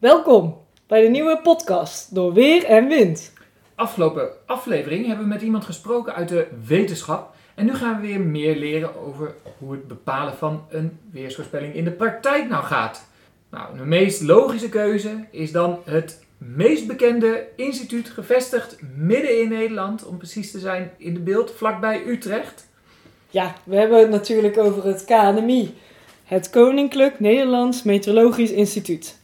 Welkom bij de nieuwe podcast door Weer en Wind. Afgelopen aflevering hebben we met iemand gesproken uit de wetenschap. En nu gaan we weer meer leren over hoe het bepalen van een weersvoorspelling in de praktijk nou gaat. Nou, de meest logische keuze is dan het meest bekende instituut gevestigd midden in Nederland, om precies te zijn in de beeld vlakbij Utrecht. Ja, we hebben het natuurlijk over het KNMI, het Koninklijk Nederlands Meteorologisch Instituut.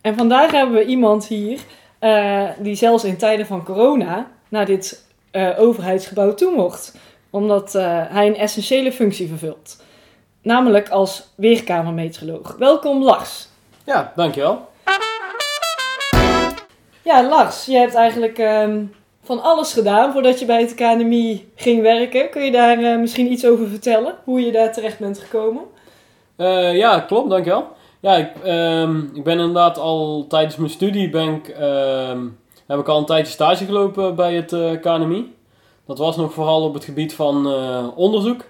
En vandaag hebben we iemand hier eh, die zelfs in tijden van corona naar dit eh, overheidsgebouw toe mocht, omdat eh, hij een essentiële functie vervult, namelijk als weerkamermeteoroloog. Welkom Lars. Ja, dankjewel. Ja, Lars, je hebt eigenlijk ehm, van alles gedaan voordat je bij het KNMI ging werken. Kun je daar misschien iets over vertellen? Hoe je daar terecht bent gekomen? Ja, klopt, dankjewel. Ja, ik, ehm, ik ben inderdaad al tijdens mijn studie ben ik, ehm, heb ik al een tijdje stage gelopen bij het eh, KNMI. Dat was nog vooral op het gebied van eh, onderzoek.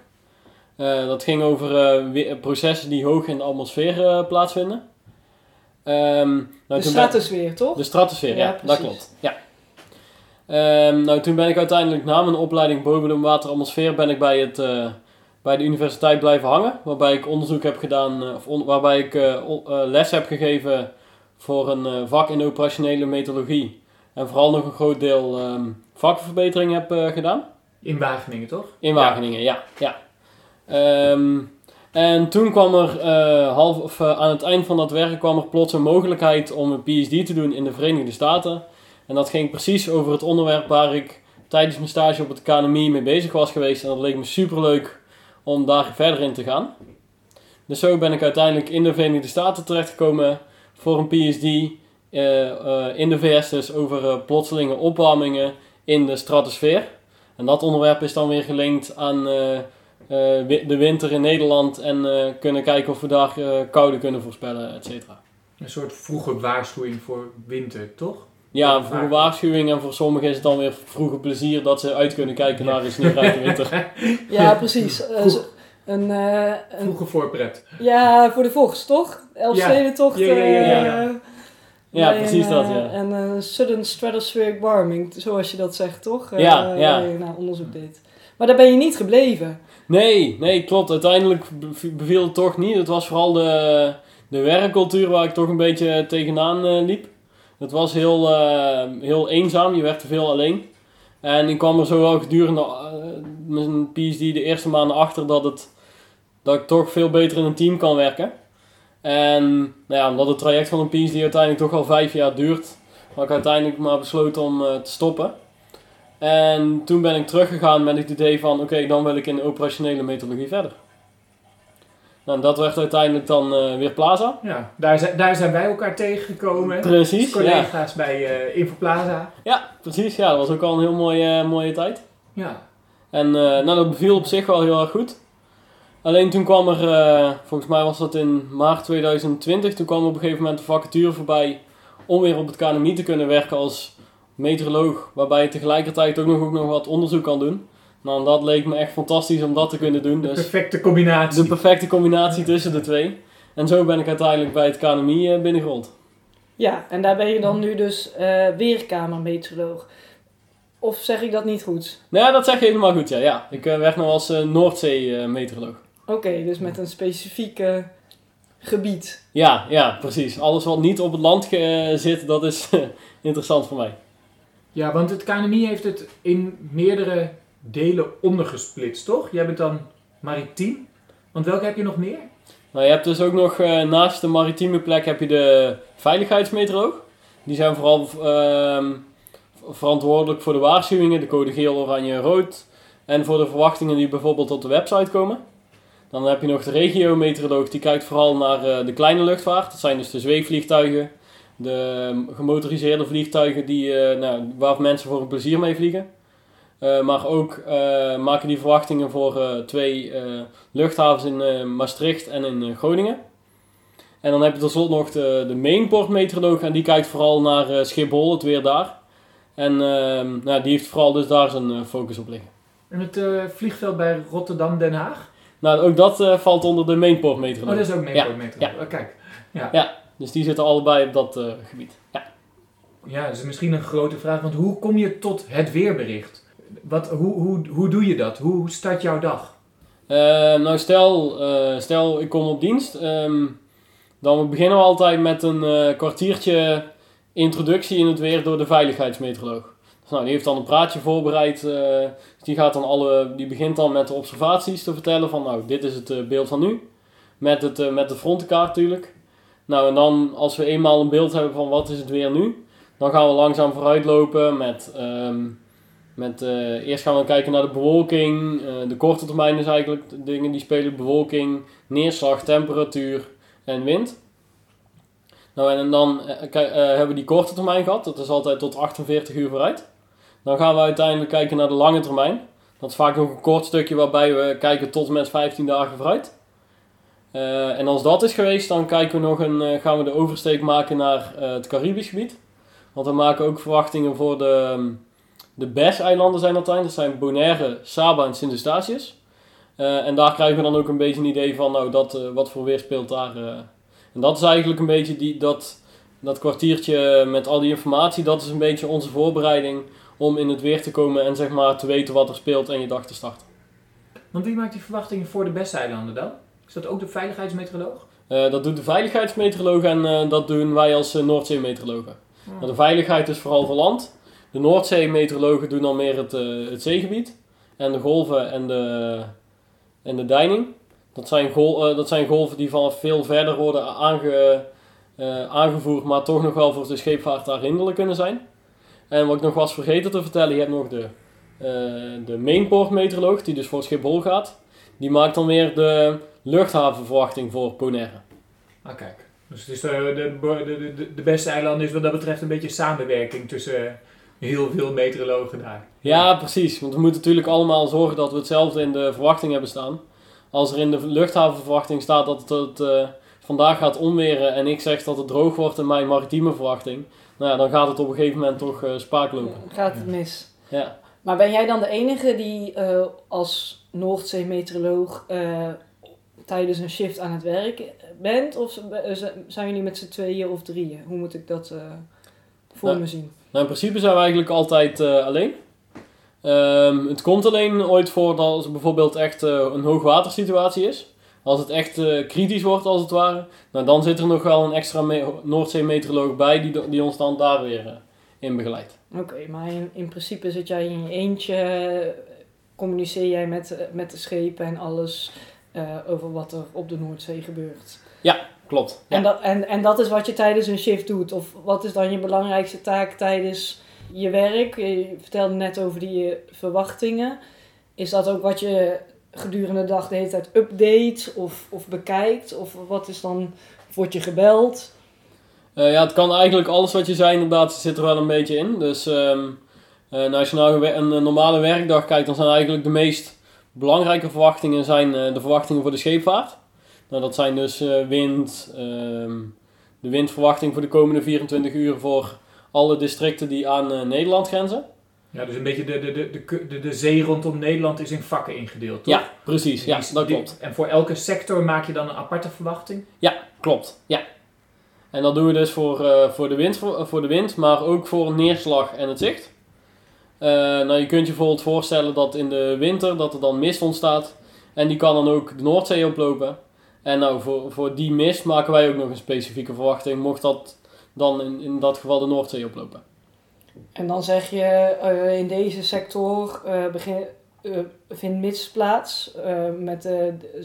Eh, dat ging over processen die hoog in de atmosfeer plaatsvinden. Ehm, nou, de ben- stratosfeer, toch? De stratosfeer, Ja, ja, dat klopt. Ja. Nou, toen ben ik uiteindelijk na mijn opleiding bodem-water-atmosfeer ben ik bij, het, bij de universiteit blijven hangen. Waarbij ik onderzoek heb gedaan, eh, of on- waarbij ik eh, eh, les heb gegeven voor een vak in operationele meteorologie. En vooral nog een groot deel ehm vakverbetering heb gedaan. In Wageningen, toch? In Wageningen, ja. ja. Ehm, en toen kwam er half, of, aan het eind van dat werk kwam er plots een mogelijkheid om een PhD te doen in de Verenigde Staten. En dat ging precies over het onderwerp waar ik tijdens mijn stage op het KNMI mee bezig was geweest. En dat leek me superleuk om daar verder in te gaan. Dus zo ben ik uiteindelijk in de Verenigde Staten terechtgekomen voor een PhD eh, eh, in de VS dus over eh, plotselinge opwarmingen in de stratosfeer. En dat onderwerp is dan weer gelinkt aan de winter in Nederland en kunnen kijken of we daar koude kunnen voorspellen, et cetera. Een soort vroege waarschuwing voor winter, toch? Ja, vroege vaak. waarschuwing en voor sommigen is het dan weer vroege plezier dat ze uit kunnen kijken naar een sneeuwrijke winter. Ja, precies. Eh, Vroeg. zo- een, eh, een, Vroege voorpret. ja, voor de vogels, toch? Elfstedentocht. Ja, ja, ja, ja, ja. eh, Ja, precies een, dat, eh, ja. En een sudden stratospheric warming, zoals je dat zegt, toch? Eh, Ja, ja. Je nou, onderzoek deed. Maar daar ben je niet gebleven. Nee, nee, klopt. Uiteindelijk bev- beviel het toch niet. Het was vooral de, de werkcultuur waar ik toch een beetje tegenaan eh, liep. Het was heel, eh, heel eenzaam, je werd te veel alleen. En ik kwam er zo wel gedurende eh, mijn PhD de eerste maanden achter dat, het, dat ik toch veel beter in een team kan werken. En nou ja, omdat het traject van een PhD uiteindelijk toch al vijf jaar duurt, had ik uiteindelijk maar besloten om eh, te stoppen. En toen ben ik teruggegaan met het idee van, oké, dan wil ik in de operationele meteorologie verder. Nou, dat werd uiteindelijk dan eh, weer Plaza. Ja, daar zijn, daar zijn wij elkaar tegengekomen. Precies, ja. Collega's bij eh Infoplaza. Ja, precies. Ja, dat was ook al een heel mooie, mooie tijd. Ja. En eh, nou, dat beviel op zich wel heel erg goed. Alleen toen kwam er, eh, volgens mij was dat in maart 2020, toen kwam er op een gegeven moment een vacature voorbij om weer op het KNMI te kunnen werken als meteoroloog, waarbij je tegelijkertijd ook nog, ook nog wat onderzoek kan doen. Nou, dat leek me echt fantastisch om dat te kunnen doen. De Dus perfecte combinatie. de perfecte combinatie tussen de twee. En zo ben ik uiteindelijk bij het KNMI eh, binnengerold. Ja, en daar ben je dan nu dus eh weerkamermeteoroloog. Of zeg ik dat niet goed? Nou ja, dat zeg je helemaal goed, ja. ja. Ik eh, werk nog als eh, Noordzee-meteoroloog. Oké, dus met een specifiek gebied. Ja, ja, precies. Alles wat niet op het land zit, dat is interessant voor mij. Ja, want het KNMI heeft het in meerdere delen ondergesplitst, toch? Jij bent dan maritiem. Want welke heb je nog meer? Nou, je hebt dus ook nog eh, naast de maritieme plek heb je de veiligheidsmeteoroloog. Die zijn vooral ehm, verantwoordelijk voor de waarschuwingen, de code geel, oranje, rood. En voor de verwachtingen die bijvoorbeeld op de website komen. Dan heb je nog de regiometeoroloog, die kijkt vooral naar eh, de kleine luchtvaart. Dat zijn dus de zweefvliegtuigen, de ehm, gemotoriseerde vliegtuigen die, eh, nou, waar mensen voor een plezier mee vliegen. Eh, maar ook eh, maken die verwachtingen voor eh, twee luchthavens in Maastricht en in Groningen. En dan heb je tot slot nog de, de mainportmeteoroloog en die kijkt vooral naar Schiphol, het weer daar. En ehm, nou, die heeft vooral dus daar zijn focus op liggen. En het vliegveld bij Rotterdam-Den Haag? Nou, ook dat valt onder de Oh, mainportmeteoroloog. dat is ook Ja, mee. Oh, kijk. Dus Dus die zitten allebei op dat gebied. Ja. Ja, dat is misschien een grote vraag, want hoe kom je tot het weerbericht? Wat, hoe, hoe, hoe doe je dat? Hoe start jouw dag? Eh, nou, stel, eh, stel ik kom op dienst. ehm, dan beginnen we altijd met een eh, kwartiertje introductie in het weer door de veiligheidsmeteoroloog. Dus, nou, die heeft dan een praatje voorbereid. dus die, gaat dan alle, die begint dan met de observaties te vertellen van nou, dit is het beeld van nu. Met, het, met de frontenkaart natuurlijk. Nou, en dan als we eenmaal een beeld hebben van wat is het weer nu, dan gaan we langzaam vooruitlopen met... ehm, met, eh, eerst gaan we kijken naar de bewolking. eh, de korte termijn is eigenlijk de dingen die spelen. Bewolking, neerslag, temperatuur en wind. Nou, en dan eh, hebben we die korte termijn gehad. Dat is altijd tot 48 uur vooruit. Dan gaan we uiteindelijk kijken naar de lange termijn. Dat is vaak nog een kort stukje waarbij we kijken tot en met 15 dagen vooruit. En als dat is geweest, dan kijken we nog een, gaan we de oversteek maken naar het Caribisch gebied. Want we maken ook verwachtingen voor de, ehm, de BES-eilanden zijn dat zijn. Dat zijn Bonaire, Saba en Sint-Eustatius. Eh, en daar krijgen we dan ook een beetje een idee van nou, dat, eh, wat voor weer speelt daar. eh. En dat is eigenlijk een beetje die, dat, dat kwartiertje met al die informatie. Dat is een beetje onze voorbereiding om in het weer te komen en zeg maar te weten wat er speelt en je dag te starten. Want wie maakt die verwachtingen voor de beste dan? Is dat ook de veiligheidsmeteoroloog? Dat doet de veiligheidsmeteoroloog en dat doen wij als Noordzeemeteorologen. Nou, de veiligheid is vooral voor land. De Noordzeemeteorologen doen dan meer het, eh, het zeegebied. En de golven en de, en de deining. Dat zijn, gol, eh, dat zijn golven die vanaf veel verder worden aange, eh, aangevoerd, maar toch nog wel voor de scheepvaart daar hinderlijk kunnen zijn. En wat ik nog was vergeten te vertellen, je hebt nog de, de mainportmeteoroloog, die dus voor Schiphol gaat. Die maakt dan weer de luchthavenverwachting voor Bonaire. Ah, kijk. Dus het is de, de, de, de, beste eilanden is wat dat betreft een beetje samenwerking tussen heel veel meteorologen daar. Ja, precies. Want we moeten natuurlijk allemaal zorgen dat we hetzelfde in de verwachting hebben staan. Als er in de luchthavenverwachting staat dat het eh, vandaag gaat onweren en ik zeg dat het droog wordt in mijn maritieme verwachting, nou ja, dan gaat het op een gegeven moment toch eh, spaak lopen. Gaat het mis. Ja. Maar ben jij dan de enige die eh, als Noordzee-meteoroloog eh, tijdens een shift aan het werk bent? Of zijn jullie met z'n tweeën of drieën? Hoe moet ik dat eh, voor Ja. me zien? Nou, in principe zijn we eigenlijk altijd eh, alleen. Ehm, het komt alleen ooit voor dat als er bijvoorbeeld echt eh, een hoogwatersituatie is. Als het echt eh, kritisch wordt, als het ware. Nou, dan zit er nog wel een extra me- Noordzee-meteoroloog bij die, die ons dan daar weer in begeleidt. Oké, maar in, in principe zit jij in je eentje, communiceer jij met, met de schepen en alles over wat er op de Noordzee gebeurt. Klopt. Ja. En, dat, en, en dat is wat je tijdens een shift doet? Of wat is dan je belangrijkste taak tijdens je werk? Je vertelde net over die eh, verwachtingen. Is dat ook wat je gedurende de dag de hele tijd update of, of bekijkt? Of wat is dan, word je gebeld? Eh, ja, het kan eigenlijk alles wat je zei, inderdaad, zit er wel een beetje in. Dus ehm, eh, nou, als je nou een, normale werkdag kijkt, dan zijn eigenlijk de meest belangrijke verwachtingen zijn, de verwachtingen voor de scheepvaart. Nou, dat zijn dus eh, wind, ehm, de windverwachting voor de komende 24 uur voor alle districten die aan eh, Nederland grenzen. Ja, dus een beetje de, de, de, de, de, zee rondom Nederland is in vakken ingedeeld, toch? Ja, precies. Ja, dat klopt. En voor elke sector maak je dan een aparte verwachting? Klopt, ja. En dat doen we dus voor, eh, voor, de wind, voor de wind, maar ook voor neerslag en het zicht. Nou, je kunt je bijvoorbeeld voorstellen dat in de winter dat er dan mist ontstaat. En die kan dan ook de Noordzee oplopen. En nou, voor, voor die mist maken wij ook nog een specifieke verwachting, mocht dat dan in, in dat geval de Noordzee oplopen. En dan zeg je, eh, in deze sector eh, begin, eh, vindt mist plaats met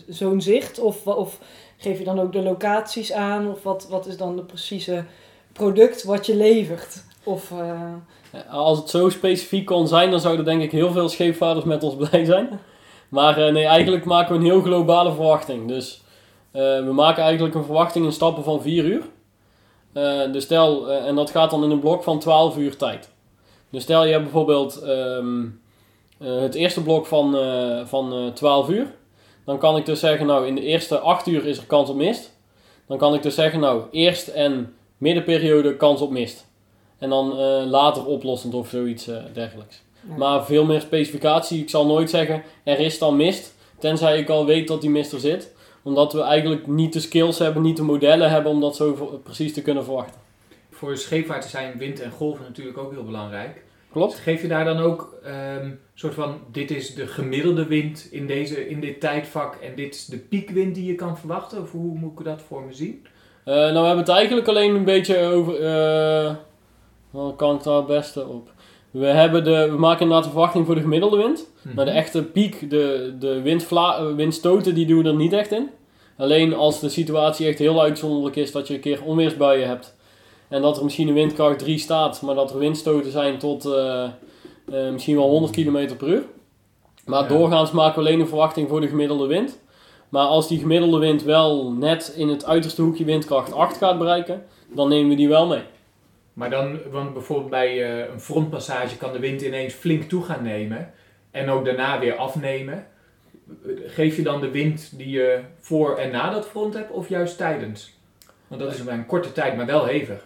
zo'n zicht? Of, of geef je dan ook de locaties aan? Of wat, wat is dan de precieze product wat je levert? Of, Als het zo specifiek kon zijn, dan zouden denk ik heel veel scheepvaarders met ons blij zijn. Maar nee, eigenlijk maken we een heel globale verwachting. Dus we maken eigenlijk een verwachting in stappen van 4 uur. Eh, dus stel, eh, en dat gaat dan in een blok van 12 uur tijd. Dus stel je hebt bijvoorbeeld ehm, eh, het eerste blok van, eh, van eh 12 uur. Dan kan ik dus zeggen, nou in de eerste 8 uur is er kans op mist. Dan kan ik dus zeggen, nou eerst en middenperiode kans op mist. En dan eh, later oplossend of zoiets eh, dergelijks. Ja. Maar veel meer specificatie. Ik zal nooit zeggen, er is dan mist. Tenzij ik al weet dat die mist er zit. Omdat we eigenlijk niet de skills hebben, niet de modellen hebben om dat zo precies te kunnen verwachten. Voor scheepvaarten zijn wind en golven natuurlijk ook heel belangrijk. Klopt? Geef je daar dan ook een soort van, dit is de gemiddelde wind in, deze, in dit tijdvak en dit is de piekwind die je kan verwachten? Of hoe moet ik dat voor me zien? Eh, nou, we hebben het eigenlijk alleen een beetje over. eh wat kan ik daar het beste op? We, hebben de, we maken inderdaad een verwachting voor de gemiddelde wind. Maar de echte piek, de, de eh, windstoten, die doen we er niet echt in. Alleen als de situatie echt heel uitzonderlijk is, dat je een keer onweersbuien hebt. En dat er misschien een windkracht 3 staat, maar dat er windstoten zijn tot eh, eh, misschien wel 100 km per uur. Maar Ja. doorgaans maken we alleen een verwachting voor de gemiddelde wind. Maar als die gemiddelde wind wel net in het uiterste hoekje windkracht 8 gaat bereiken, dan nemen we die wel mee. Maar dan, want bijvoorbeeld bij eh, een frontpassage kan de wind ineens flink toe gaan nemen en ook daarna weer afnemen. Geef je dan de wind die je voor en na dat front hebt of juist tijdens? Want dat is maar een korte tijd, maar wel hevig.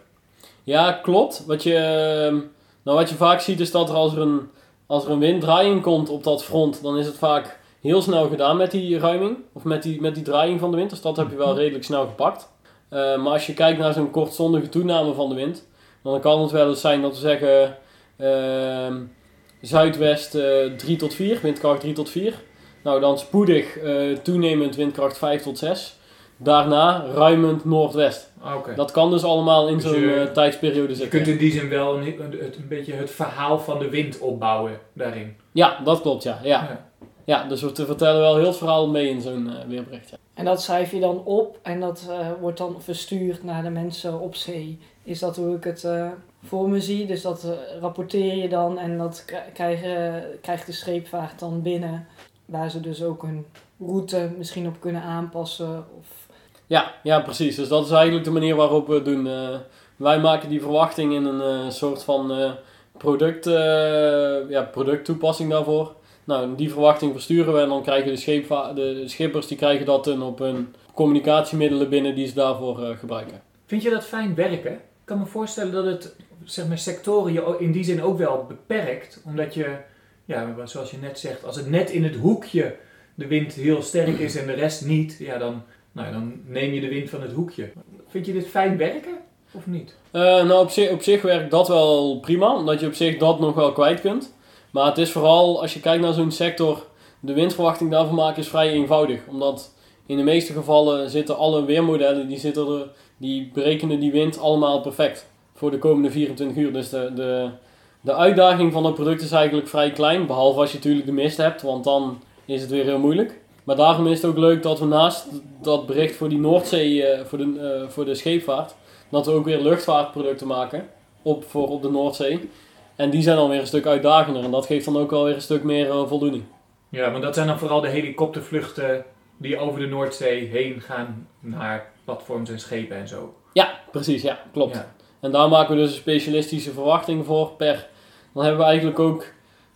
Ja, klopt. Wat je, ehm, nou, wat je vaak ziet is dat er als er, een, als er een winddraaiing komt op dat front, dan is het vaak heel snel gedaan met die ruiming. Of met die, met die draaiing van de wind. Dus dat heb je wel redelijk snel gepakt. Eh, maar als je kijkt naar zo'n kortstondige toename van de wind, dan kan het wel eens zijn dat we zeggen ehm, zuidwest eh 3 tot 4, windkracht 3 tot 4. Nou, dan spoedig eh, toenemend windkracht 5 tot 6. Daarna ruimend noordwest. Ah, Oké. Dat kan dus allemaal in Dus zo'n je- eh, tijdsperiode Je zitten. kunt in die zin wel een, een, het- een beetje het verhaal van de wind opbouwen daarin. Ja, dat klopt, ja. Ja, Ja. ja dus we te- vertellen wel heel het verhaal mee in zo'n eh, weerbericht. Ja. En dat schrijf je dan op en dat eh, wordt dan verstuurd naar de mensen op zee. Is dat hoe ik het eh, voor me zie? Dus dat rapporteer je dan en dat krijgt de scheepvaart dan binnen. Waar ze dus ook hun route misschien op kunnen aanpassen. Of, Ja, ja, precies. Dus dat is eigenlijk de manier waarop we het doen. Eh, wij maken die verwachting in een eh, soort van eh, product, eh, ja, producttoepassing daarvoor. Nou, die verwachting versturen we en dan krijgen de, scheepva- de schippers die krijgen dat dan op hun communicatiemiddelen binnen die ze daarvoor eh, gebruiken. Vind je dat fijn werken? Ik kan me voorstellen dat het zeg maar, sectoren je in die zin ook wel beperkt. Omdat je, ja, zoals je net zegt, als het net in het hoekje de wind heel sterk is en de rest niet, ja, dan, nou, ja, dan neem je de wind van het hoekje. Vind je dit fijn werken of niet? Eh, nou, op zich, op zich werkt dat wel prima, omdat je op zich dat nog wel kwijt kunt. Maar het is vooral, als je kijkt naar zo'n sector, de windverwachting daarvan maken is vrij eenvoudig. Omdat in de meeste gevallen zitten alle weermodellen, die, zitten die berekenen die wind allemaal perfect voor de komende 24 uur. Dus de, de, de uitdaging van het product is eigenlijk vrij klein, behalve als je natuurlijk de mist hebt, want dan is het weer heel moeilijk. Maar daarom is het ook leuk dat we naast dat bericht voor die Noordzee, eh, voor, de, eh, voor de scheepvaart, dat we ook weer luchtvaartproducten maken op, voor op de Noordzee. En die zijn dan weer een stuk uitdagender en dat geeft dan ook wel weer een stuk meer eh, voldoening. Ja, want dat zijn dan vooral de helikoptervluchten die over de Noordzee heen gaan naar platforms en schepen en zo. Ja, precies, ja, klopt. Ja. En daar maken we dus een specialistische verwachting voor per. Dan hebben we eigenlijk ook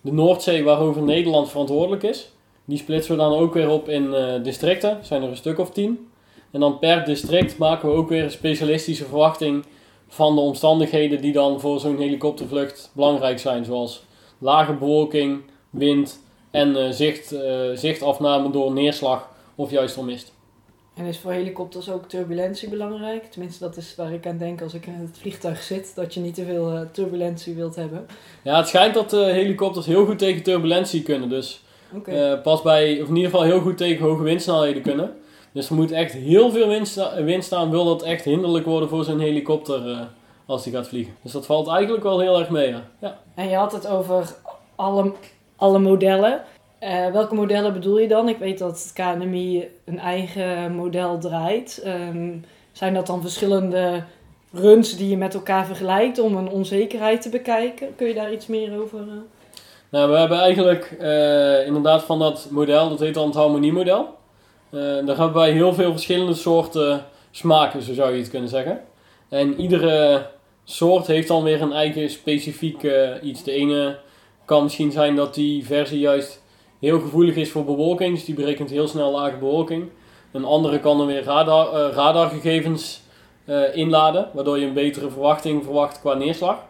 de Noordzee waarover Nederland verantwoordelijk is. Die splitsen we dan ook weer op in eh, districten, zijn er een stuk of tien. En dan per district maken we ook weer een specialistische verwachting van de omstandigheden die dan voor zo'n helikoptervlucht belangrijk zijn. Zoals lage bewolking, wind en eh, zicht, eh, zichtafname door neerslag of juist door mist. En is voor helikopters ook turbulentie belangrijk? Tenminste, dat is waar ik aan denk als ik in het vliegtuig zit. Dat je niet te veel eh, turbulentie wilt hebben. Ja, het schijnt dat eh, helikopters heel goed tegen turbulentie kunnen. Dus. Eh, pas bij, of in ieder geval heel goed tegen hoge windsnelheden kunnen. Dus er moet echt heel veel wind, sta- wind staan, wil dat echt hinderlijk worden voor zo'n helikopter als die gaat vliegen. Dus dat valt eigenlijk wel heel erg mee, ja. ja. En je had het over alle, alle modellen. Eh, welke modellen bedoel je dan? Ik weet dat het KNMI een eigen model draait. Ehm, zijn dat dan verschillende runs die je met elkaar vergelijkt om een onzekerheid te bekijken? Kun je daar iets meer over? eh? Nou, we hebben eigenlijk eh, inderdaad van dat model, dat heet dan het harmoniemodel. Daar hebben wij heel veel verschillende soorten smaken, zo zou je het kunnen zeggen. En iedere soort heeft dan weer een eigen specifiek iets. De ene kan misschien zijn dat die versie juist heel gevoelig is voor bewolking, dus die berekent heel snel lage bewolking. Een andere kan dan weer radar, eh, radargegevens eh, inladen, waardoor je een betere verwachting verwacht qua neerslag.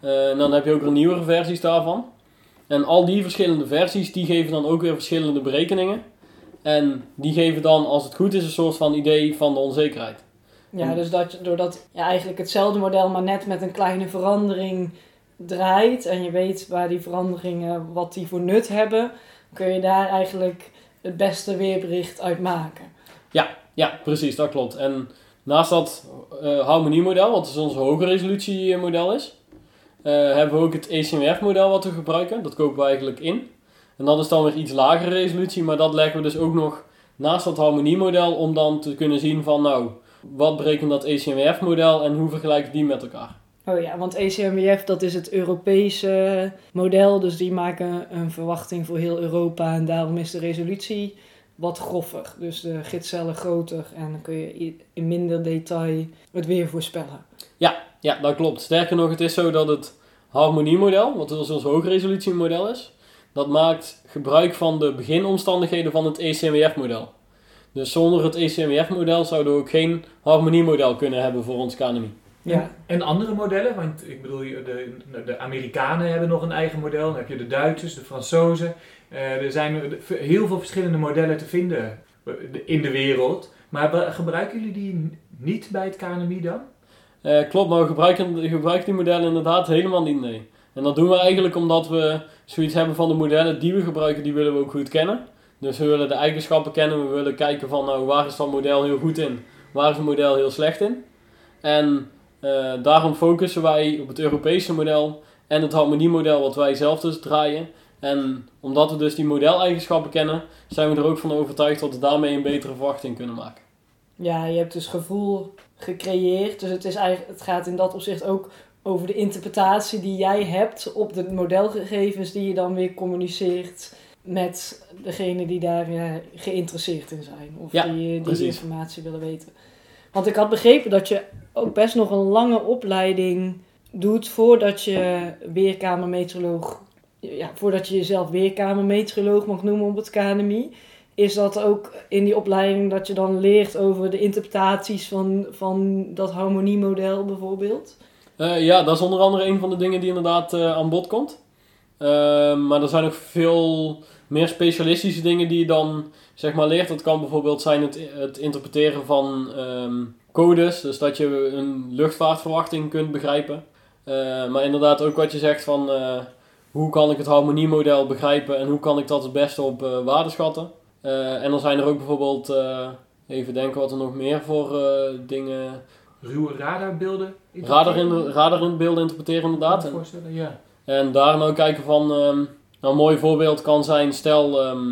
Eh, en dan heb je ook weer nieuwere versies daarvan. En al die verschillende versies, die geven dan ook weer verschillende berekeningen. En die geven dan, als het goed is, een soort van idee van de onzekerheid. Ja, dus dat, je- doordat je eigenlijk hetzelfde model, maar net met een kleine verandering draait en je weet waar die veranderingen, wat die voor nut hebben, kun je daar eigenlijk het beste weerbericht uit maken. Ja, precies, dat klopt. En naast dat eh, harmoniemodel, wat dus ons hoge resolutie model is, eh, hebben we ook het ECMF-model wat we gebruiken. Dat kopen we eigenlijk in. En dat is dan weer iets lagere resolutie, maar dat leggen we dus ook nog naast dat harmoniemodel om dan te kunnen zien van nou, wat berekent dat ECMF-model en hoe vergelijken die met elkaar. Oh ja, want ECMWF dat is het Europese model, dus die maken een verwachting voor heel Europa en daarom is de resolutie wat groffer. Dus de gidscellen groter en dan kun je in minder detail het weer voorspellen. Ja, dat klopt. Sterker nog, het is zo dat het harmoniemodel, wat dus ons hoogresolutiemodel is, dat maakt gebruik van de beginomstandigheden van het ECMWF-model. Dus zonder het ECMWF-model zouden we ook geen harmoniemodel kunnen hebben voor ons KNMI. Ja, En andere modellen, want ik bedoel, de, de Amerikanen hebben nog een eigen model. Dan heb je de Duitsers, de Fransozen. Eh, er zijn heel veel verschillende modellen te vinden in de wereld. Maar gebruiken jullie die niet bij het KNMI dan? Eh, klopt, maar we gebruiken, we gebruiken die modellen inderdaad helemaal niet, nee. En dat doen we eigenlijk omdat we zoiets hebben van de modellen die we gebruiken, die willen we ook goed kennen. Dus we willen de eigenschappen kennen, we willen kijken van nou, waar is dat model heel goed in, waar is het model heel slecht in. En eh, daarom focussen wij op het Europese model en het harmoniemodel wat wij zelf dus draaien. En omdat we dus die modeleigenschappen kennen, zijn we er ook van overtuigd dat we daarmee een betere verwachting kunnen maken. ja, je hebt dus gevoel gecreëerd. Dus het, is eigenlijk, het gaat in dat opzicht ook over de interpretatie die jij hebt op de modelgegevens die je dan weer communiceert met degene die daar eh, geïnteresseerd in zijn. Of Ja, die, die precies. informatie willen weten. Want ik had begrepen dat je ook best nog een lange opleiding doet voordat je weerkamermeteoroloog, ja, voordat je jezelf weerkamermeteoroloog mag noemen op het KNMI. Is dat ook in die opleiding dat je dan leert over de interpretaties van, van dat harmoniemodel bijvoorbeeld? Eh, ja, dat is onder andere een van de dingen die inderdaad eh, aan bod komt. Ehm, maar er zijn ook veel meer specialistische dingen die je dan zeg maar leert. Dat kan bijvoorbeeld zijn het, interpreteren van ehm, codes. Dus dat je een luchtvaartverwachting kunt begrijpen. Eh, maar inderdaad ook wat je zegt van eh, hoe kan ik het harmoniemodel begrijpen en hoe kan ik dat het beste op waarde schatten. Eh, en dan zijn er ook bijvoorbeeld, even denken wat er nog meer voor dingen Ruwe radarbeelden? Radar in, radar in beelden interpreteren inderdaad. En, voorstellen, ja. en daar nou kijken van... ehm, nou, een mooi voorbeeld kan zijn, stel... ehm,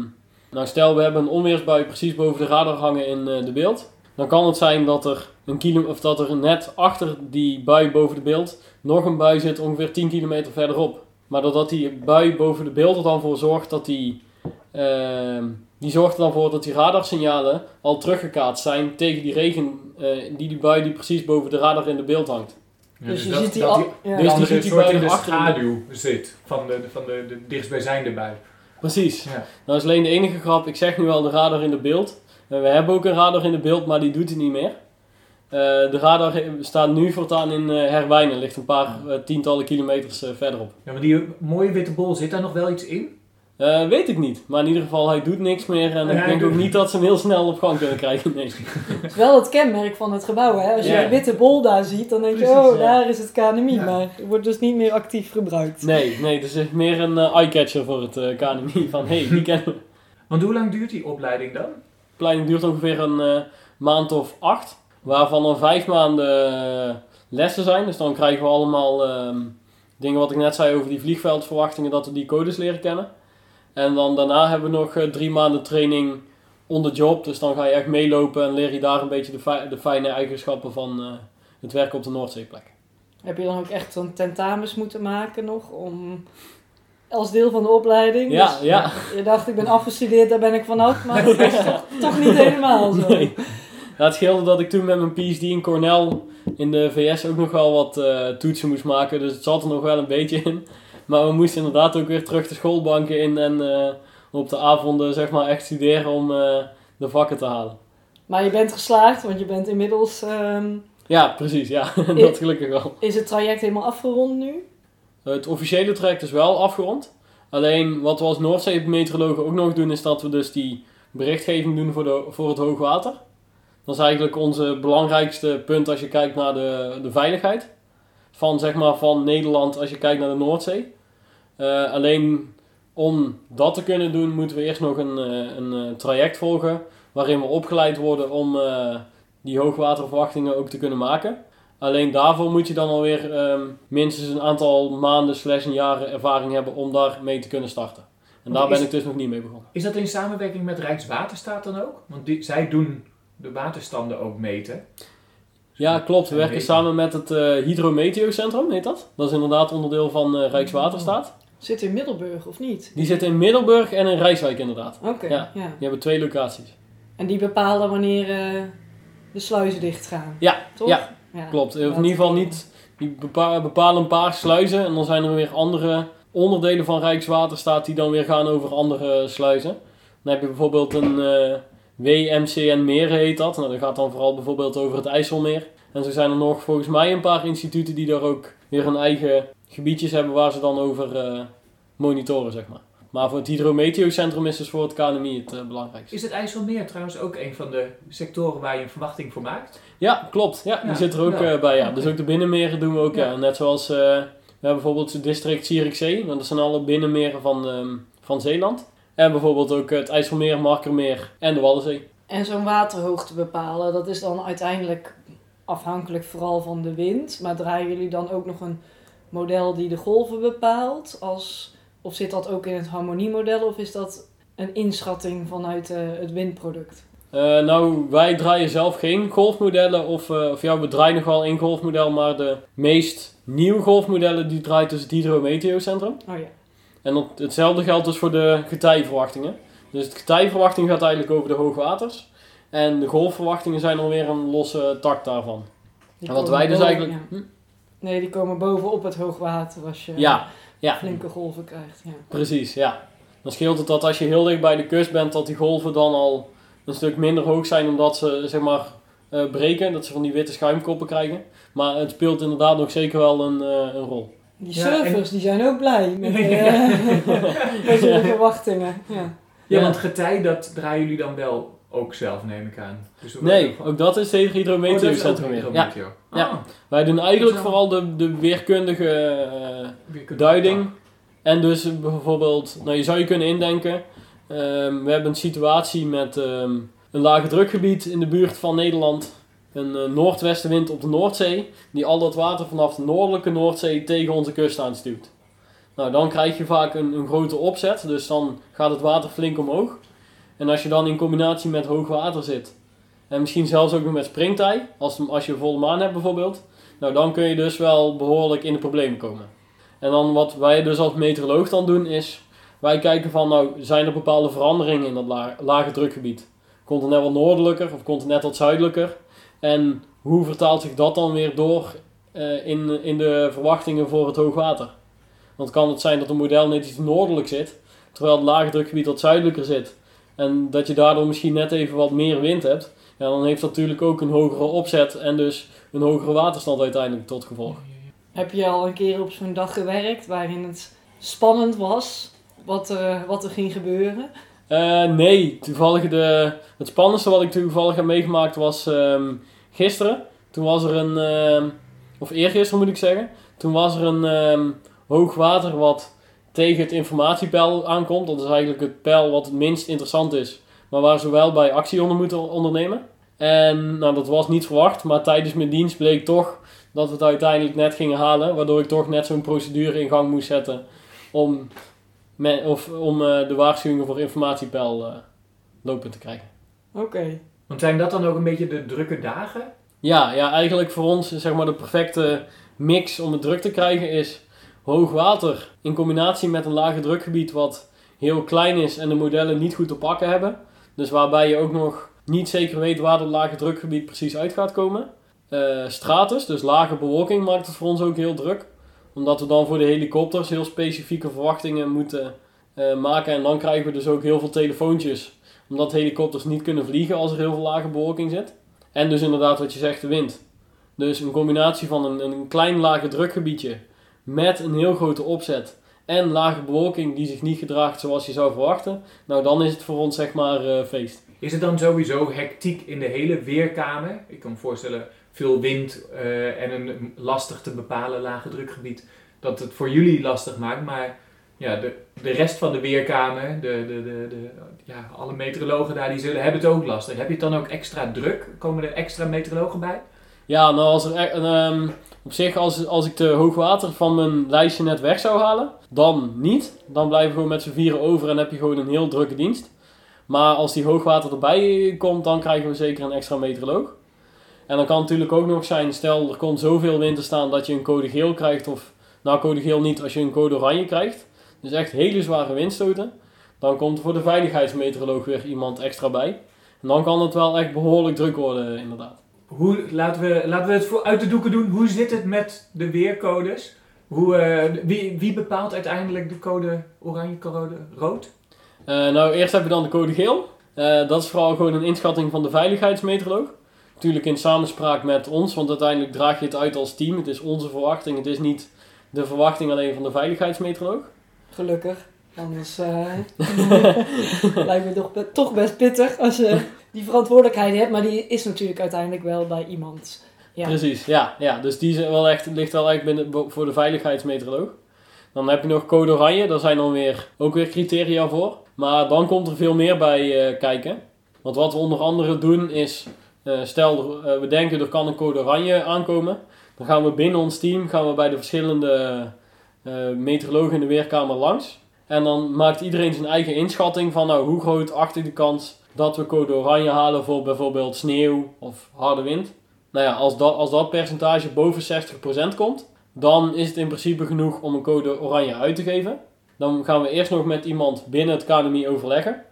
nou, stel we hebben een onweersbui precies boven de radar hangen in de beeld. Dan kan het zijn dat er, een kilo, of dat er net achter die bui boven de beeld... nog een bui zit ongeveer 10 kilometer verderop. Maar doordat die bui boven de beeld er dan voor zorgt dat die... ehm, die zorgt er dan voor dat die radarsignalen al teruggekaatst zijn tegen die regen, eh, die die bui die precies boven de radar in de beeld hangt. Ja, dus je dat- ziet die dat al. die ja. Dus die ziet die soort in de erachter in de- schaduw zit van de, van de, de dichtstbijzijnde bui. Precies. Ja. Nou is alleen de enige grap, ik zeg nu wel de radar in de beeld. En we hebben ook een radar in de beeld, maar die doet het niet meer. Eh, de radar staat nu voortaan in eh Herwijnen, ligt een paar eh, tientallen kilometers eh, verderop. Ja, maar die mooie witte bol, zit daar nog wel iets in? Eh, weet ik niet, maar in ieder geval, hij doet niks meer en Ja, ik denk ook niet dat ze hem heel snel op gang kunnen krijgen. Nee. Het is wel het kenmerk van het gebouw. Hè? Als je Ja. een witte bol daar ziet, dan denk je, Precies, oh, ja. daar is het KNMI. Ja. Maar het wordt dus niet meer actief gebruikt. nee, nee, het is meer een eh, eyecatcher voor het eh KNMI. Van hé, hey, die kennen we. Want hoe lang duurt die opleiding dan? Opleiding duurt ongeveer een eh, maand of acht. Waarvan er vijf maanden eh, lessen zijn. Dus dan krijgen we allemaal ehm, dingen wat ik net zei over die vliegveldverwachtingen. Dat we die codes leren kennen. En dan daarna hebben we nog eh, drie maanden training on the job. Dus dan ga je echt meelopen en leer je daar een beetje de, de fijne eigenschappen van het werken op de Noordzeeplek. Heb je dan ook echt zo'n tentamens moeten maken nog? Om, als deel van de opleiding? Ja, Dus ja. Je dacht, ik ben afgestudeerd, daar ben ik vanaf. Maar dat is toch, toch niet helemaal zo. Nee. Ja, het scheelde dat ik toen met mijn PhD in Cornell in de VS ook nog wel wat eh, toetsen moest maken. Dus het zat er nog wel een beetje in. Maar we moesten inderdaad ook weer terug de schoolbanken in en eh, op de avonden zeg maar echt studeren om eh, de vakken te halen. Maar je bent geslaagd, want je bent inmiddels... ehm, Ja, precies. Ja, dat gelukkig wel. is het traject helemaal afgerond nu? Het officiële traject is wel afgerond. Alleen wat we als Noordzeemeteorologen ook nog doen is dat we dus die berichtgeving doen voor, de, voor het hoogwater. Dat is eigenlijk onze belangrijkste punt als je kijkt naar de, de veiligheid. Van, zeg maar, van Nederland als je kijkt naar de Noordzee. Eh, alleen om dat te kunnen doen moeten we eerst nog een, eh, een eh, traject volgen waarin we opgeleid worden om die hoogwaterverwachtingen ook te kunnen maken. Alleen daarvoor moet je dan alweer ehm, minstens een aantal maanden slash een jaren ervaring hebben om daar mee te kunnen starten. En Want daar ben ik dus nog niet mee begonnen. Is dat in samenwerking met Rijkswaterstaat dan ook? Want die, zij doen de waterstanden ook meten. Ja, klopt. We En werken weten. samen met het eh Hydrometeocentrum, heet dat. Dat is inderdaad onderdeel van eh, Rijkswaterstaat. Zit in Middelburg of niet? Die zitten in Middelburg en in Rijswijk inderdaad. Oké, Ja. ja. Die hebben twee locaties. En die bepalen wanneer eh, de sluizen dicht gaan. Ja, toch? ja, Klopt. In ieder geval niet. Die bepa- bepalen een paar sluizen en dan zijn er weer andere onderdelen van Rijkswaterstaat die dan weer gaan over andere sluizen. Dan heb je bijvoorbeeld een eh WMCN Meer heet dat. Nou, dat gaat dan vooral bijvoorbeeld over het IJsselmeer. En zo zijn er nog volgens mij een paar instituten die daar ook weer hun eigen gebiedjes hebben waar ze dan over eh, monitoren, zeg maar. Maar voor het Hydrometeocentrum is dus voor het KNMI het eh, belangrijkste. Is het IJsselmeer trouwens ook een van de sectoren waar je een verwachting voor maakt? Ja, klopt. Ja, die zit er ook ja. eh, bij. Ja. Dus ook de binnenmeren doen we ook. Ja. Ja. Net zoals eh, we hebben bijvoorbeeld het district Zierikzee. Nou, Dat zijn alle binnenmeren van, ehm, van Zeeland. En bijvoorbeeld ook het IJsselmeer, Markermeer en de Waddenzee. En zo'n waterhoogte bepalen, dat is dan uiteindelijk afhankelijk vooral van de wind. Maar draaien jullie dan ook nog een model die de golven bepaalt? Als, of zit dat ook in het harmoniemodel of is dat een inschatting vanuit eh, het windproduct? Eh, nou, wij draaien zelf geen golfmodellen. Of, eh, of ja, we draaien nog wel één golfmodel. Maar de meest nieuwe golfmodellen die draait dus het Hydrometeocentrum. Oh ja. En dat, hetzelfde geldt dus voor de getijverwachtingen. Dus het getijverwachting gaat eigenlijk over de hoogwaters. En de golfverwachtingen zijn alweer een losse tak daarvan. Die En wat wij dus boven- eigenlijk... ja. Hm? Nee, die komen bovenop het hoogwater als je Ja, ja. flinke golven krijgt. Ja. Precies, ja. Dan scheelt het dat als je heel dicht bij de kust bent, dat die golven dan al een stuk minder hoog zijn omdat ze zeg maar eh, breken, dat ze van die witte schuimkoppen krijgen. Maar het speelt inderdaad nog zeker wel een, eh, een rol. Die Ja, surfers die zijn ook blij met, Ja. eh, met hun verwachtingen. Ja. Ja, Ja. want getij, dat draaien jullie dan wel ook zelf, neem ik aan. Dus Nee, ook dat is het Oh, dat is ook hydrometeocentrum weer. Ja. hydrometeo. Ja. Ah, Wij doen eigenlijk vooral de, de weerkundige eh, duiding. En dus bijvoorbeeld, nou je zou je kunnen indenken, ehm, we hebben een situatie met ehm, een lage drukgebied in de buurt van Nederland. Een eh, noordwestenwind op de Noordzee, die al dat water vanaf de noordelijke Noordzee tegen onze kust aanstuwt. Nou, dan krijg je vaak een, een grote opzet, dus dan gaat het water flink omhoog. En als je dan in combinatie met hoog water zit, en misschien zelfs ook nog met springtij, als, als je volle maan hebt bijvoorbeeld, nou dan kun je dus wel behoorlijk in de problemen komen. En dan wat wij dus als meteoroloog dan doen is, wij kijken van nou zijn er bepaalde veranderingen in dat la- lage drukgebied. Komt het net wat noordelijker of komt het net wat zuidelijker? En hoe vertaalt zich dat dan weer door eh, in, in de verwachtingen voor het hoogwater? Want kan het zijn dat een model net iets noordelijk zit, terwijl het lage drukgebied wat zuidelijker zit. En dat je daardoor misschien net even wat meer wind hebt. Ja, dan heeft dat natuurlijk ook een hogere opzet en dus een hogere waterstand uiteindelijk tot gevolg. Heb je al een keer op zo'n dag gewerkt waarin het spannend was wat er, wat er ging gebeuren? Eh, nee, toevallig de, het spannendste wat ik toevallig heb meegemaakt was ehm, gisteren. Toen was er een, ehm, of eergisteren moet ik zeggen, toen was er een ehm, hoog water wat tegen het informatiepeil aankomt. Dat is eigenlijk het peil wat het minst interessant is, maar waar ze wel bij actie onder moeten ondernemen. En nou, dat was niet verwacht, maar tijdens mijn dienst bleek toch dat we het uiteindelijk net gingen halen. Waardoor ik toch net zo'n procedure in gang moest zetten om, me- of, om eh, de waarschuwingen voor informatiepeil eh, lopend te krijgen. Oké. Want zijn dat dan ook een beetje de drukke dagen? Ja, ja, eigenlijk voor ons zeg maar de perfecte mix om het druk te krijgen is hoog water in combinatie met een lage drukgebied wat heel klein is en de modellen niet goed te pakken hebben. Dus waarbij je ook nog niet zeker weet waar dat lage drukgebied precies uit gaat komen. Eh, stratus, dus lage bewolking, maakt het voor ons ook heel druk. Omdat we dan voor de helikopters heel specifieke verwachtingen moeten eh, maken. En dan krijgen we dus ook heel veel telefoontjes. Omdat helikopters niet kunnen vliegen als er heel veel lage bewolking zit. En dus inderdaad wat je zegt, de wind. Dus een combinatie van een, een klein lage drukgebiedje met een heel grote opzet en lage bewolking die zich niet gedraagt zoals je zou verwachten, nou dan is het voor ons zeg maar eh, feest. Is het dan sowieso hectiek in de hele weerkamer? Ik kan me voorstellen, veel wind eh, en een lastig te bepalen lage drukgebied, dat het voor jullie lastig maakt. Maar ja, de, de rest van de weerkamer, de, de, de, de, ja, alle meteorologen daar, die zullen, hebben het ook lastig. Heb je het dan ook extra druk? Komen er extra meteorologen bij? Ja, nou als er ehm, op zich als, als ik de hoogwater van mijn lijstje net weg zou halen, dan niet. Dan blijven we gewoon met z'n vieren over en heb je gewoon een heel drukke dienst. Maar als die hoogwater erbij komt, dan krijgen we zeker een extra meteoroloog. En dan kan het natuurlijk ook nog zijn, stel er komt zoveel wind te staan dat je een code geel krijgt. Of, nou code geel niet, als je een code oranje krijgt. Dus echt hele zware windstoten. Dan komt er voor de veiligheidsmeteoroloog weer iemand extra bij. En dan kan het wel echt behoorlijk druk worden inderdaad. Hoe, laten, we, laten we het voor uit de doeken doen. Hoe zit het met de weercodes? Hoe, eh, wie, wie bepaalt uiteindelijk de code oranje, code rood? Uh, nou, eerst heb je dan de code geel. Uh, dat is vooral gewoon een inschatting van de veiligheidsmeteoroloog. Natuurlijk in samenspraak met ons, want uiteindelijk draag je het uit als team. Het is onze verwachting, het is niet de verwachting alleen van de veiligheidsmeteoroloog. Gelukkig. Anders uh, lijkt me toch, toch best pittig als je die verantwoordelijkheid hebt. Maar die is natuurlijk uiteindelijk wel bij iemand. Ja. Precies, ja, ja. Dus die wel echt, ligt wel echt binnen, voor de veiligheidsmeteoroloog. Dan heb je nog code oranje, daar zijn dan weer, ook weer criteria voor. Maar dan komt er veel meer bij uh, kijken. Want wat we onder andere doen is, uh, stel uh, we denken er kan een code oranje aankomen. Dan gaan we binnen ons team gaan we bij de verschillende meteorologen in de weerkamer langs. En dan maakt iedereen zijn eigen inschatting van nou, hoe groot achter de kans dat we code oranje halen voor bijvoorbeeld sneeuw of harde wind. Nou ja, als dat, als dat percentage boven 60% komt, dan is het in principe genoeg om een code oranje uit te geven. Dan gaan we eerst nog met iemand binnen het KNMI overleggen.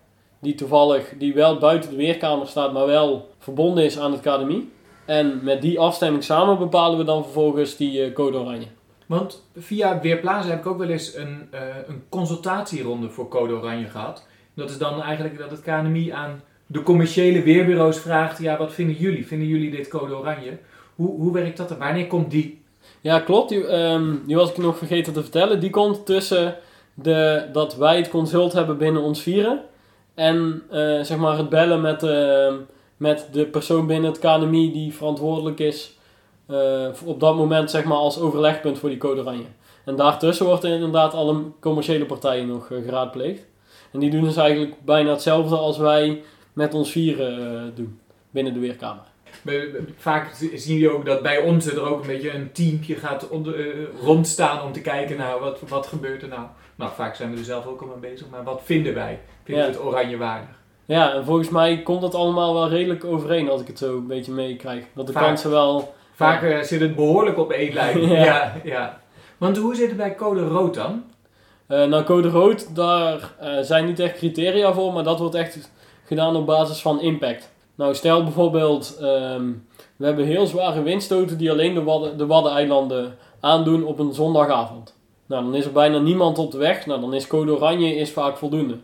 Die toevallig, die wel buiten de weerkamer staat, maar wel verbonden is aan het KNMI. En met die afstemming samen bepalen we dan vervolgens die uh, code oranje. Want via Weerplaza heb ik ook wel eens een, uh, een consultatieronde voor code oranje gehad. Dat is dan eigenlijk dat het KNMI aan de commerciële weerbureaus vraagt: ja, wat vinden jullie? Vinden jullie dit code oranje? Hoe, hoe werkt dat? Wanneer komt die? Ja, klopt. Die, die was ik nog vergeten te vertellen. Die komt tussen de, dat wij het consult hebben binnen ons vieren en uh, zeg maar het bellen met, uh, met de persoon binnen het KNMI die verantwoordelijk is uh, op dat moment zeg maar als overlegpunt voor die code oranje. En daartussen wordt er inderdaad alle commerciële partijen nog geraadpleegd. En die doen dus eigenlijk bijna hetzelfde als wij met ons vieren doen binnen de weerkamer. Vaak zien je ook dat bij ons er ook een beetje een teampje gaat onder, uh, rondstaan om te kijken, nou, wat, wat gebeurt er nou? Nou, vaak zijn we er zelf ook al mee bezig, maar wat vinden wij? Vinden we het oranje waardig? Ja, en volgens mij komt dat allemaal wel redelijk overeen als ik het zo een beetje meekrijg. Dat de vaak, kansen wel... Vaak uh, zit het behoorlijk op één lijn. ja. ja. Ja, Want hoe zit het bij code rood dan? Uh, nou, code rood, daar zijn niet echt criteria voor, maar dat wordt echt gedaan op basis van impact. Nou, stel bijvoorbeeld, um, we hebben heel zware windstoten die alleen de, Wadden, de Waddeneilanden aandoen op een zondagavond. Nou, dan is er bijna niemand op de weg. Nou, dan is code oranje is vaak voldoende.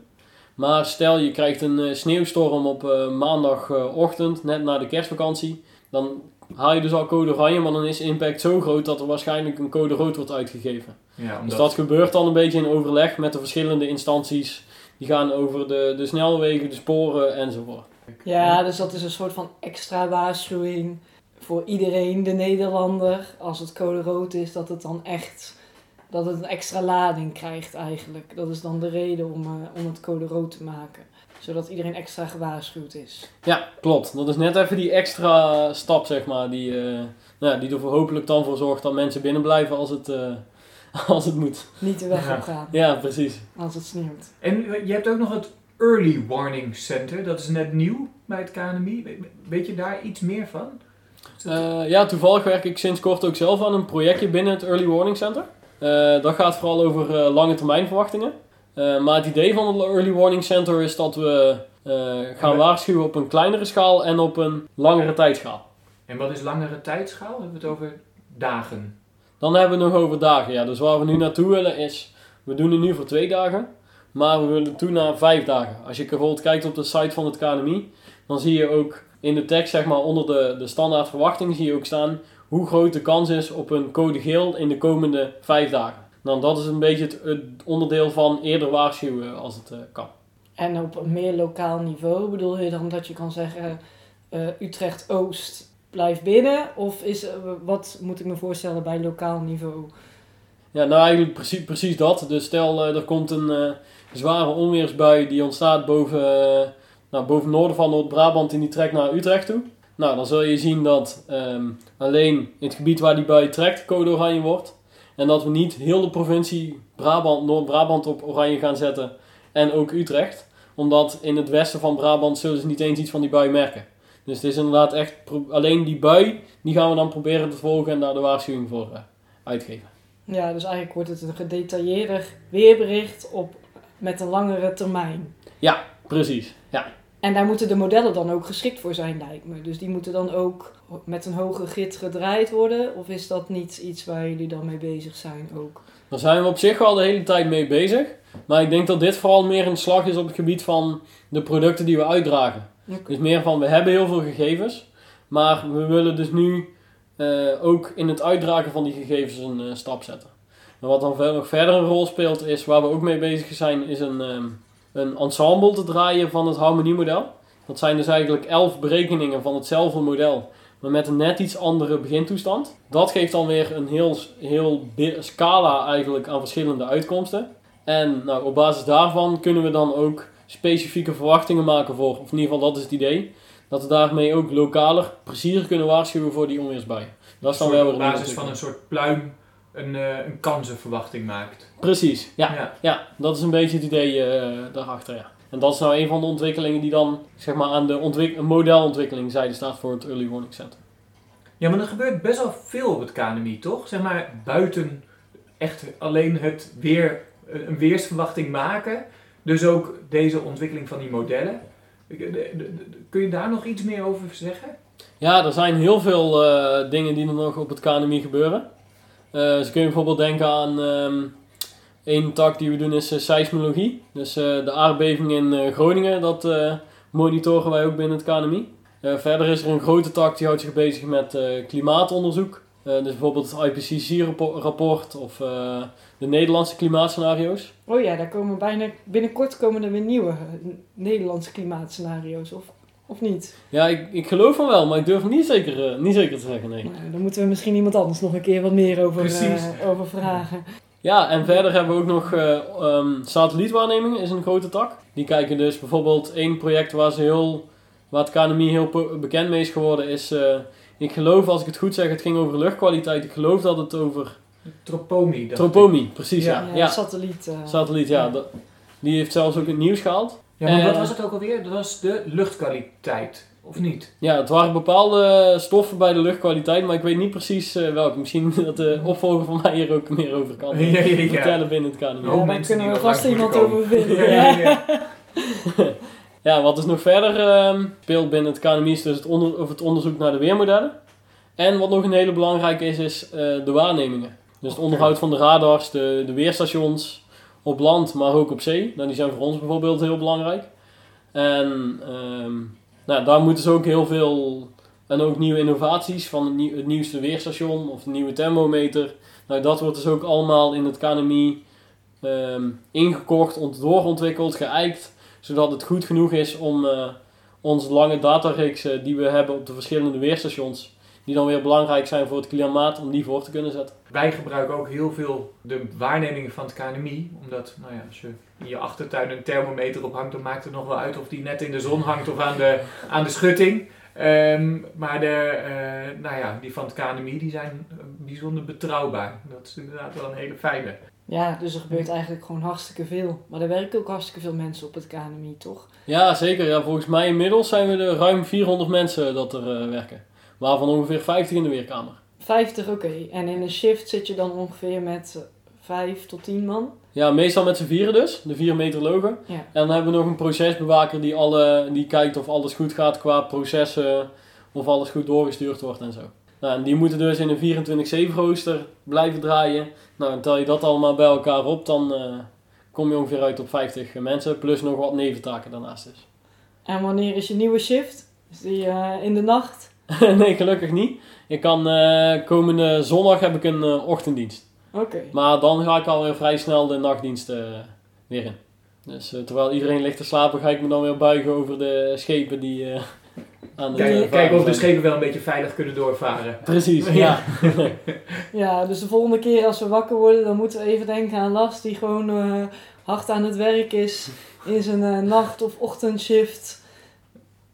Maar stel je krijgt een uh, sneeuwstorm op maandagochtend, net na de kerstvakantie. Dan haal je dus al code oranje, maar dan is de impact zo groot dat er waarschijnlijk een code rood wordt uitgegeven. Ja, omdat... Dus dat gebeurt dan een beetje in overleg met de verschillende instanties. Die gaan over de, de snelwegen, de sporen enzovoort. Ja, dus dat is een soort van extra waarschuwing voor iedereen, de Nederlander. Als het code rood is, dat het dan echt dat het een extra lading krijgt eigenlijk. Dat is dan de reden om, uh, om het code rood te maken. Zodat iedereen extra gewaarschuwd is. Ja, klopt. Dat is net even die extra stap, zeg maar, die, uh, nou, die er hopelijk dan voor zorgt dat mensen binnen blijven als het, uh, als het moet. Niet de weg op gaan. Ja, precies. Als het sneeuwt. En je hebt ook nog het Early Warning Center. Dat is net nieuw bij het KNMI. Weet je daar iets meer van? Uh, ja, toevallig werk ik sinds kort ook zelf aan een projectje binnen het Early Warning Center. Uh, dat gaat vooral over uh, lange termijn verwachtingen. Maar het idee van het Early Warning Center is dat we gaan waarschuwen op een kleinere schaal en op een langere tijdschaal. En wat is langere tijdschaal? Hebben we het over dagen? Dan hebben we het nog over dagen, ja. Dus waar we nu naartoe willen is, we doen het nu voor twee dagen. Maar we willen toe naar vijf dagen. Als je bijvoorbeeld kijkt op de site van het KNMI, dan zie je ook in de tekst, zeg maar onder de, de standaard verwachting, zie je ook staan hoe groot de kans is op een code geel in de komende vijf dagen. Nou, dat is een beetje het, het onderdeel van eerder waarschuwen als het eh, kan. En op een meer lokaal niveau bedoel je dan dat je kan zeggen eh, Utrecht-Oost blijft binnen? Of is, eh, wat moet ik me voorstellen bij lokaal niveau? Ja, nou eigenlijk precies, precies dat. Dus stel er komt een zware onweersbui die ontstaat boven, nou, boven noorden van Noord-Brabant en die trekt naar Utrecht toe. Nou, dan zul je zien dat ehm, alleen in het gebied waar die bui trekt code oranje wordt. En dat we niet heel de provincie Brabant, Noord-Brabant op oranje gaan zetten en ook Utrecht. Omdat in het westen van Brabant zullen ze niet eens iets van die bui merken. Dus het is inderdaad echt alleen die bui, die gaan we dan proberen te volgen en daar de waarschuwing voor eh, uitgeven. Ja, dus eigenlijk wordt het een gedetailleerder weerbericht op, met een langere termijn. Precies, ja. En daar moeten de modellen dan ook geschikt voor zijn, lijkt me. Dus die moeten dan ook met een hoge git gedraaid worden? Of is dat niet iets waar jullie dan mee bezig zijn ook? Daar zijn we op zich wel de hele tijd mee bezig. Maar ik denk dat dit vooral meer een slag is op het gebied van de producten die we uitdragen. Dus meer van, we hebben heel veel gegevens. Maar we willen dus nu eh, ook in het uitdragen van die gegevens een eh, stap zetten. En wat dan nog verder een rol speelt, is waar we ook mee bezig zijn, is een, ehm, een ensemble te draaien van het harmoniemodel. Dat zijn dus eigenlijk elf berekeningen van hetzelfde model, maar met een net iets andere begintoestand. Dat geeft dan weer een heel, heel scala eigenlijk aan verschillende uitkomsten. En nou, op basis daarvan kunnen we dan ook specifieke verwachtingen maken voor, of in ieder geval dat is het idee, dat we daarmee ook lokaler, preciezer kunnen waarschuwen voor die onweersbuien. Dat is dan wel weer op basis van een soort pluim een, eh, een kansenverwachting maakt. Precies, ja. Ja. Ja, dat is een beetje het idee eh, daarachter, ja. En dat is nou een van de ontwikkelingen die dan, zeg maar, aan de ontwik- modelontwikkeling zijde staat voor het Early Warning Center. Ja, maar er gebeurt best wel veel op het KNMI, toch? Zeg maar, buiten echt alleen het weer, een weersverwachting maken. Dus ook deze ontwikkeling van die modellen. De- de- de- Kun je daar nog iets meer over zeggen? Ja, er zijn heel veel eh, dingen die er nog op het KNMI gebeuren. Eh dus kun je bijvoorbeeld denken aan ehm één tak die we doen is eh, seismologie. Dus eh, de aardbeving in Groningen, dat monitoren wij ook binnen het KNMI. Verder is er een grote tak die houdt zich bezig met klimaatonderzoek. Dus bijvoorbeeld het IPCC-rapport of de Nederlandse klimaatscenario's. Oh ja, daar komen bijna, binnenkort komen er weer nieuwe Nederlandse klimaatscenario's, of, of niet? Ja, ik, ik geloof van wel, maar ik durf het niet zeker, eh, niet zeker te zeggen, nee. Nou, dan moeten we misschien iemand anders nog een keer wat meer over, eh, over vragen. Ja, en verder hebben we ook nog eh ehm, satellietwaarnemingen, is een grote tak. Die kijken dus bijvoorbeeld één project waar, ze heel, waar het KNMI heel bekend mee is geworden, is, eh, ik geloof als ik het goed zeg, het ging over luchtkwaliteit. Ik geloof dat het over Tropomi. Tropomi, precies ja. Ja, Ja, satelliet. eh, satelliet, ja. ja. die heeft zelfs ook het nieuws gehaald. Ja, maar wat Eh, was het ook alweer? Dat was de luchtkwaliteit, of niet? Ja, het waren bepaalde stoffen bij de luchtkwaliteit, maar ik weet niet precies eh, welke. Misschien dat de opvolger van mij hier ook meer over kan Ja, ja, ja. vertellen binnen het KNMI. Oh, ja, daar mensen kunnen we vast iemand over vinden. Ja, ja, ja. Ja, wat dus nog verder ehm, speelt binnen het KNMI is dus het, onder, of het onderzoek naar de weermodellen. En wat nog een hele belangrijke is, is eh, de waarnemingen. Dus het onderhoud van de radars, de, de weerstations op land, maar ook op zee. Nou, die zijn voor ons bijvoorbeeld heel belangrijk. En ehm, nou, daar moeten ze ook heel veel, en ook nieuwe innovaties van het, nieuw- het nieuwste weerstation of de nieuwe thermometer. Nou, dat wordt dus ook allemaal in het KNMI ehm, ingekocht, ont- doorontwikkeld, geëikt zodat het goed genoeg is om eh, onze lange datareeks die we hebben op de verschillende weerstations, die dan weer belangrijk zijn voor het klimaat, om die voor te kunnen zetten. Wij gebruiken ook heel veel de waarnemingen van het KNMI. Omdat, nou ja, als je in je achtertuin een thermometer ophangt, dan maakt het nog wel uit of die net in de zon hangt of aan de, aan de schutting. Ehm, maar de, eh, nou ja, die van het KNMI die zijn eh, bijzonder betrouwbaar. Dat is inderdaad wel een hele fijne. Ja, dus er gebeurt eigenlijk gewoon hartstikke veel. Maar er werken ook hartstikke veel mensen op het KNMI, toch? Ja, zeker. Ja, volgens mij inmiddels zijn we er ruim 400 mensen dat er eh, werken. Waarvan ongeveer 50 in de weerkamer. 50, oké. En in een shift zit je dan ongeveer met eh, 5 tot 10 man. Ja, meestal met z'n vieren dus, de vier meteorologen. Ja. En dan hebben we nog een procesbewaker die, alle, die kijkt of alles goed gaat qua processen, of alles goed doorgestuurd wordt en zo. Nou, en die moeten dus in een 24-7 rooster blijven draaien. Nou, en tel je dat allemaal bij elkaar op, dan eh, kom je ongeveer uit op 50 mensen, plus nog wat neventaken daarnaast dus. En wanneer is je nieuwe shift? Is die eh, in de nacht? nee, gelukkig niet. Ik kan, eh, komende zondag heb ik een eh, ochtenddienst. Oké. Maar dan ga ik alweer vrij snel de nachtdiensten eh, weer in. Dus terwijl iedereen ligt te slapen, ga ik me dan weer buigen over de schepen die eh, aan het Kijk, kijken of de schepen wel een beetje veilig kunnen doorvaren. Precies, Ja. ja. Ja, dus de volgende keer als we wakker worden, dan moeten we even denken aan Lars die gewoon eh, hard aan het werk is in zijn nacht- of ochtendshift.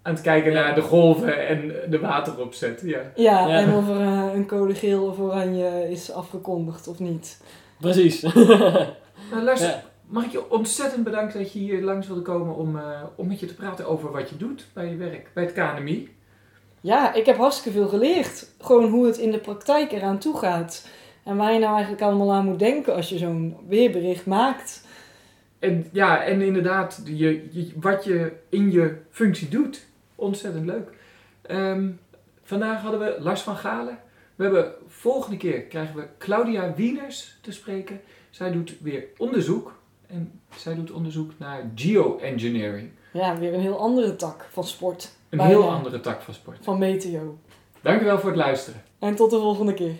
Aan het kijken Ja. naar de golven en de wateropzet. Ja. Ja, Ja. en of er eh, een code geel of oranje is afgekondigd of niet. Precies. Nou, Lars, Ja. mag ik je ontzettend bedanken dat je hier langs wilde komen om, eh, om met je te praten over wat je doet bij je werk, bij het KNMI. Ja, ik heb hartstikke veel geleerd. Gewoon hoe het in de praktijk eraan toe gaat. En waar je nou eigenlijk allemaal aan moet denken als je zo'n weerbericht maakt. En ja, en inderdaad, je, je- wat je in je functie doet. Ontzettend leuk. Ehm, vandaag hadden we Lars van Galen. We hebben volgende keer krijgen we Claudia Wieners te spreken. Zij doet weer onderzoek. En zij doet onderzoek naar geoengineering. Ja, weer een heel andere tak van sport. Een heel andere tak van sport. Van meteo. Dankjewel voor het luisteren. En tot de volgende keer.